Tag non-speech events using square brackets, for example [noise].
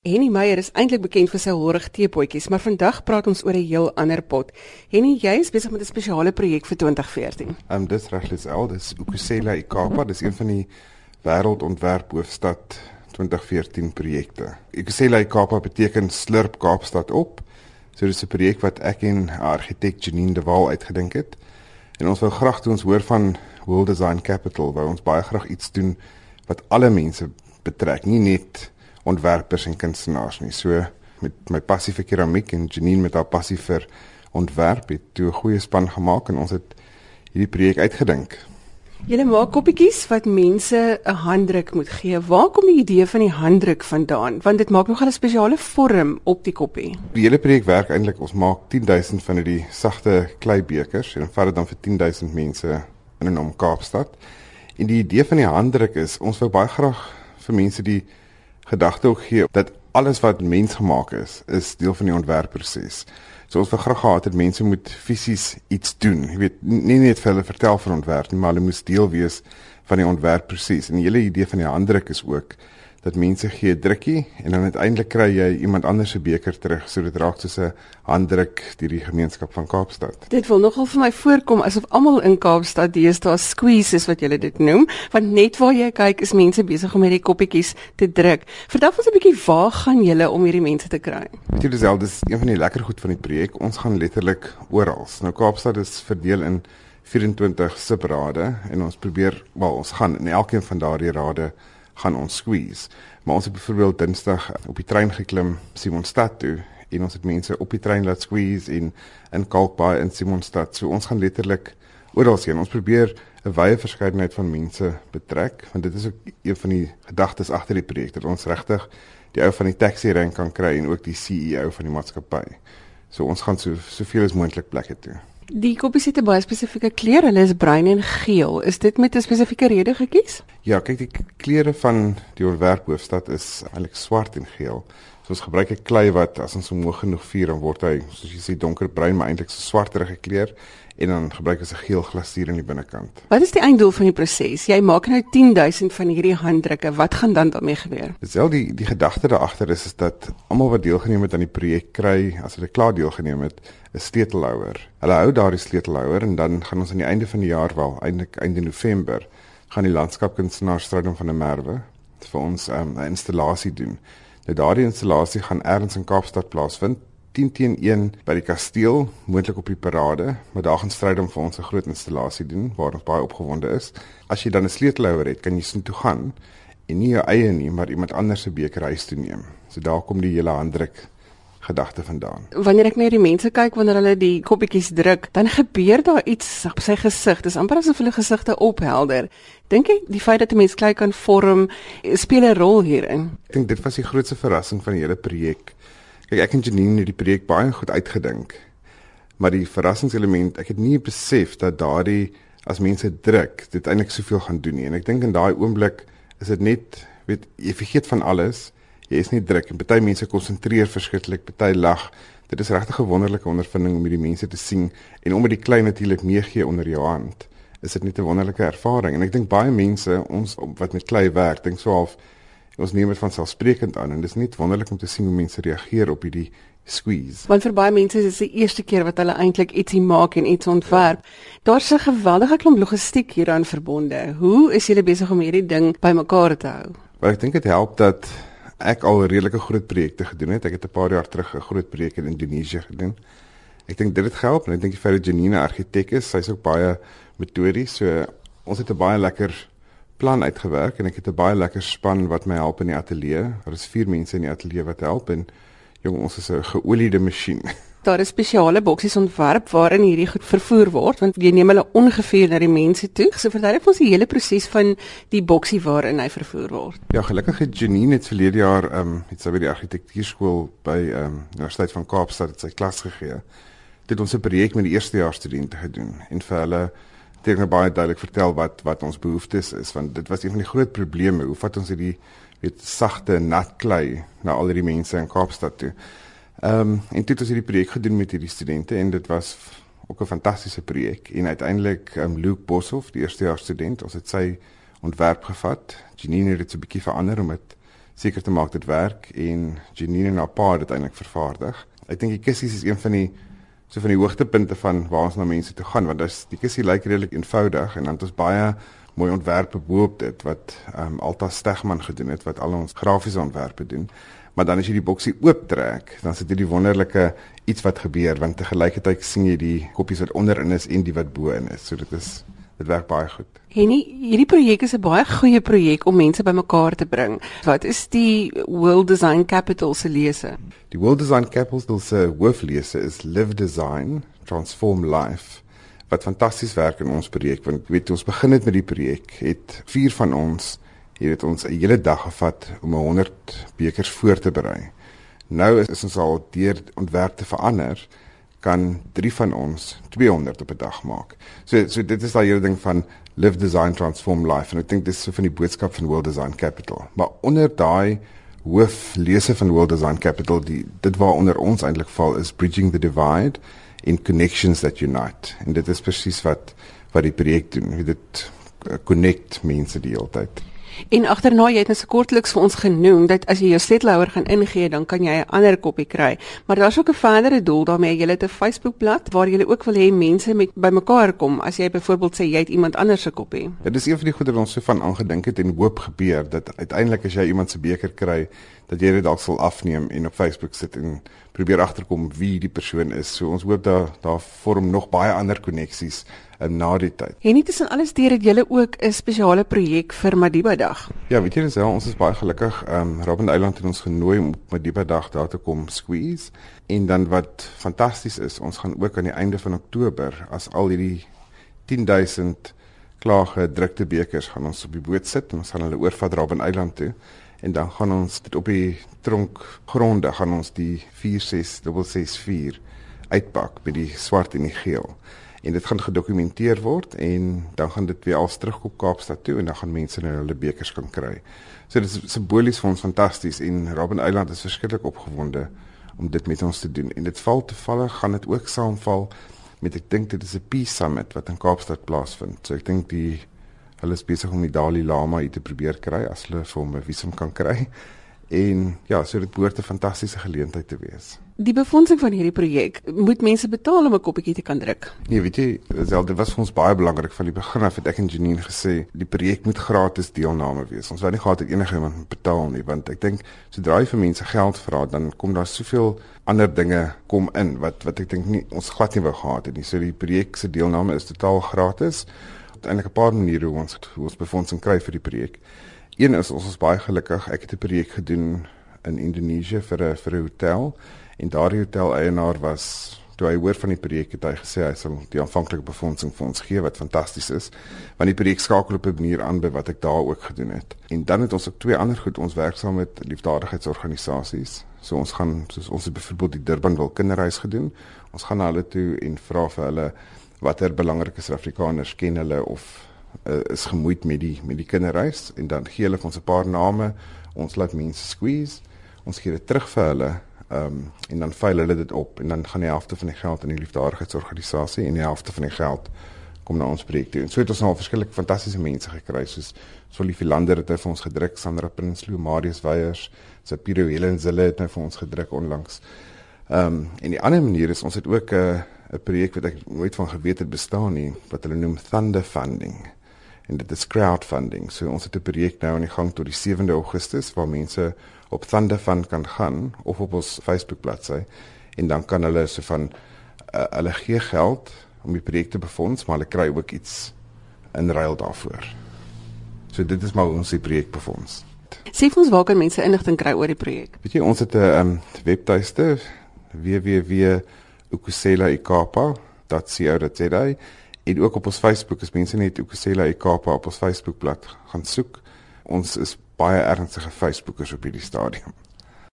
Henny Meyer is eintlik bekend vir sy horrig teepotjies, maar vandag praat ons oor 'n heel ander pot. Henny, jy is besig met 'n spesiale projek vir 2014. Ehm um, dis regtig al, dis Ukusela Ikapa, dis een van die wêreldontwerp hoofstad 2014 projekte. Ukusela Ikapa beteken slurp Kaapstad op. So dis 'n projek wat ek en argitek Janine de Waal uitgedink het. En ons wou graag toe ons hoor van World Design Capital, wou ons baie graag iets doen wat alle mense betrek, nie net ontwerpers en kunstenaars nie. So met my passie vir keramiek en Janine met haar passie vir ontwerp het toe 'n goeie span gemaak en ons het hierdie projek uitgedink. Julle maak koppietjies wat mense 'n handdruk moet gee. Waar kom die idee van die handdruk vandaan? Want dit maak nogal 'n spesiale vorm op die koppie. Die hele projek werk eintlik ons maak 10000 van hierdie sagte kleibekers en vat dit dan vir 10000 mense in en om Kaapstad. En die idee van die handdruk is ons wou baie graag vir mense die gedagte ook gee dat alles wat mensgemaak is, is deel van die ontwerpproses. So ons graag gehad het mense moet fisies iets doen. Jy weet, nie net vir hulle vertel van ontwerp nie, maar hulle moet deel wees van die ontwerpproses. En die hele idee van die handdruk is ook dat mense gee drukkie en dan uiteindelik kry jy iemand anders se beker terug so dit raak soos 'n handdruk deur die gemeenskap van Kaapstad. Dit wil nogal vir my voorkom asof almal in Kaapstad deesdae squeeze is wat jy dit noem, want net waar jy kyk is mense besig om hierdie koppietjies te druk. Vertel ons 'n bietjie waar gaan julle om hierdie mense te kry? Weet jy disel dis een van die lekker goed van die projek. Ons gaan letterlik oral. Nou Kaapstad is verdeel in 24 subrade en ons probeer wel ons gaan in elkeen van daardie rade gaan ons squeeze. Maar ons het byvoorbeeld Dinsdag op die trein geklim Simonstad toe en ons het mense op die trein laat squeeze in in Kalkbaai in Simonstad. So ons gaan letterlik oral sien. Ons probeer 'n wye verskeidenheid van mense betrek want dit is ook een van die gedagtes agter die projek dat ons regtig die ou van die taxi rank kan kry en ook die CEO van die maatskappy. So ons gaan so soveel as moontlik plekke toe. Die koppies het 'n baie spesifieke kleur. Hulle is bruin en geel. Is dit met 'n spesifieke rede gekies? Ja, kyk die kleure van die ontwerp hoofstad is eintlik swart en geel. So ons gebruik 'n klei wat as ons hom hoog genoeg vuur dan word hy soos jy sê donkerbruin, maar eintlik so swarterige kleur en dan gebruik ons 'n geel glasuur aan die binnekant. Wat is die einddoel van die proses? Jy maak nou 10000 van hierdie handdrukke. Wat gaan dan daarmee gebeur? Dis wel die die gedagte daar agter is is dat almal wat deelgeneem het aan die projek kry as hulle klaar deelgeneem het, 'n sleutelhouer. Hulle hou daardie sleutelhouer en dan gaan ons aan die einde van die jaar wel, eintlik einde November, gaan die landskapkunstenaar Strydom van der Merwe vir ons um, 'n installasie doen. Nou daardie installasie gaan ergens in Kaapstad plaasvind 10 teen 1 by die kasteel, moontlik op die parade, maar daar gaan stryd om vir ons 'n groot installasie doen waar ons baie opgewonde is. As jy dan 'n sleutelhouer het, kan jy sin toe gaan en nie jou eie nie, maar iemand anders se beker huis toe neem. So daar kom die hele handdruk gedagte vandaan. Wanneer ek net die mense kyk wanneer hulle die koppietjies druk, dan gebeur daar iets op sy gesig. Dis amper asof hulle gesigte ophelder. Dink jy die feit dat 'n mens klei kan vorm speel 'n rol hierin? Ek dink dit was die grootste verrassing van die hele projek. Kyk, ek en Janine het die projek baie goed uitgedink. Maar die verrassingselement, ek het nie besef dat daardie as mense druk, dit eintlik soveel gaan doen nie. En ek dink in daai oomblik is dit net, weet jy vergeet van alles. Jy is nie druk en party mense konsentreer verskriklik, party lag. Dit is regtig 'n wonderlike ondervinding om hierdie mense te sien en om met die klein natuurlik meegee onder jou hand. Is dit nie 'n wonderlike ervaring? En ek dink baie mense ons wat met klei werk, dink so half ons neem dit van selfsprekend aan en dit is net wonderlik om te sien hoe mense reageer op hierdie squeeze. Want vir baie mense is dit die eerste keer wat hulle eintlik ietsie maak en iets ontwerp. Daar's 'n geweldige klomp logistiek hieraan verbonde. Hoe is julle besig om hierdie ding bymekaar te hou? Wel, ek dink dit help dat ek al redelike groot projekte gedoen het. Ek het 'n paar jaar terug 'n groot projek in Indonesië gedoen. Ek dink dit het gehelp en ek dink die feit dat Janine argitek is, sy's ook baie metodies. So ons het 'n baie lekker plan uitgewerk en ek het 'n baie lekker span wat my help in die ateljee. Daar is 4 mense in die ateljee wat help en jong ons is 'n geoliede masjien. [laughs] Daar is spesiale boksies ontwerp waarin hierdie goed vervoer word want jy neem hulle ongeveer na die mense toe. So vertel ek ons die hele proses van die boksie waarin hy vervoer word. Ja, gelukkig het Janine het verlede jaar ehm um, het sy by die argitektuurskool by ehm um, Universiteit van Kaapstad het sy klas gegee. Dit ons 'n projek met die eerstejaars studente gedoen en vir hulle nou baie duidelik vertel wat wat ons behoeftes is want dit was een van die groot probleme hoe vat ons hierdie weet sagte nat klei na al die mense in Kaapstad toe. Ehm um, en dit het ons hierdie projek gedoen met hierdie studente en dit was ook 'n fantastiese projek en uiteindelik ehm um, Luke Boshoff die eerste jaar student ons het sy ontwerp gevat. Janine het dit 'n bietjie verander om dit seker te maak dit werk en Janine en haar pa het dit eintlik vervaardig. Ek dink die kussies is een van die so van die hoogtepunte van waar ons na mense toe gaan want dis die kussie lyk redelik eenvoudig en dan het ons baie mooi ontwerpe bo-op dit wat ehm um, Alta Stegman gedoen het wat al ons grafiese ontwerpe doen. Maar dan as jy die boksie ooptrek, dan sit jy die wonderlike iets wat gebeur want te gelykertyd sien jy die koppies wat onderin is en die wat bo-in is. So dit is dit werk baie goed. Henny, hierdie projek is 'n baie goeie projek om mense bymekaar te bring. Wat is die World Design Capital se lese? Die World Design Capital se hooflese is Live Design, Transform Life wat fantasties werk in ons projek want weet ons begin het met die projek het vier van ons het ons 'n hele dag gevat om 100 bekers voor te berei. Nou is, is ons al deur ontwerp te verander kan drie van ons 200 op 'n dag maak. So so dit is daai hele ding van live design transform life en ek dink dis so van die boodskap van World Design Capital. Maar onder daai hoof lese van World Design Capital die dit waar onder ons eintlik val is bridging the divide in connections that unite. En dit is presies wat wat die projek doen. Dit uh, connect mense die hele tyd. En agterna jy het net so kortliks vir ons genoem dat as jy jou setlhouer gaan ingee, dan kan jy 'n ander koppie kry. Maar daar's ook 'n verdere doel daarmee. Jy het 'n Facebookblad waar jy ook wil hê mense met bymekaar kom. As jy byvoorbeeld sê jy het iemand anders se koppie. Dit is een van die goeie wat ons so van aangedink het en hoop gebeur dat uiteindelik as jy iemand se beker kry, dat jy dit dalk sal afneem en op Facebook sit en probeer agterkom wie die persoon is. So ons hoop daar daar vorm nog baie ander koneksies um, na die tyd. En nie tussen alles deur het julle ook 'n spesiale projek vir Madiba Dag. Ja, weet jy wel, ons is baie gelukkig. Ehm um, Robben Eiland het ons genooi om op Madiba Dag daar te kom squeeze. En dan wat fantasties is, ons gaan ook aan die einde van Oktober as al hierdie 10000 klaargedrukte bekers gaan ons op die boot sit en ons gaan hulle oorvat Robben Eiland toe en dan gaan ons dit op die tronk gronde gaan ons die 46664 uitpak met die swart en die geel en dit gaan gedokumenteer word en dan gaan dit weer als terugkom Kaapstad toe en dan gaan mense nou hulle bekers kan kry. So dit is simbolies vir ons fantasties en Robben Island is verskriklik opgewonde om dit met ons te doen en dit val toevallig gaan dit ook saamval met ek dink dit is 'n peace summit wat in Kaapstad plaasvind. So ek dink die hulle is besig om die Dalai Lama hier te probeer kry as hulle vir hom 'n visum kan kry. En ja, so dit behoort 'n fantastiese geleentheid te wees. Die befondsing van hierdie projek, moet mense betaal om 'n koppietjie te kan druk? Nee, weet jy, self dit was vir ons baie belangrik van die begin af het ek en Janine gesê, die projek moet gratis deelname wees. Ons wou nie gehad het enige iemand moet betaal nie, want ek dink sodra jy vir mense geld vra, dan kom daar soveel ander dinge kom in wat wat ek dink nie ons glad nie wou gehad het nie. So die projek se deelname is totaal gratis. Eintlik 'n paar maniere hoe ons hoe ons befondsing kry vir die projek. Een is ons is baie gelukkig. Ek het 'n projek gedoen in Indonesië vir 'n vir 'n hotel en daardie hotel eienaar was toe hy hoor van die projek het hy gesê hy sal die aanvanklike befondsing vir ons gee wat fantasties is want die projek skakel op 'n manier aan by wat ek daar ook gedoen het. En dan het ons ook twee ander goed ons werk saam met liefdadigheidsorganisasies. So ons gaan soos ons het byvoorbeeld die Durban wil kinderreis gedoen. Ons gaan na hulle toe en vra vir hulle watter belangrike Suid-Afrikaners ken hulle of uh, is gemoeid met die met die kinderreis en dan gee hulle ons 'n paar name. Ons laat mense squeeze. Ons gee dit terug vir hulle. Ehm um, en dan veil hulle dit op en dan gaan die helfte van die geld aan die liefdadigheidsorganisasie en die helfte van die geld kom na ons projek toe. En so het ons al verskillike fantastiese mense gekry soos Solifie Lander het vir ons gedruk, Sandra Prinsloo, Marius Weyers, Sapiro Helen Zille het nou vir ons gedruk onlangs. Ehm um, en die ander manier is ons het ook 'n uh, 'n projek wat ek nooit van geweet het bestaan nie wat hulle noem Thunder Funding en dit is crowdfunding. So ons het 'n projek nou aan die gang tot die 7de Augustus waar mense op Thunder Fund kan gaan of op ons Facebook bladsy en dan kan hulle so van uh, hulle gee geld om die projek te befonds, maar hulle kry ook iets in ruil daarvoor. So dit is maar ons die projek befonds. Sê vir ons waar kan mense inligting kry oor die projek? Weet jy, ons het 'n um, webtuiste www.ukusela.ikapa.co.za En ook op ons Facebook is mense net Ukusela Ekapa op ons Facebookblad gaan soek. Ons is baie ernstige Facebookers op hierdie stadium.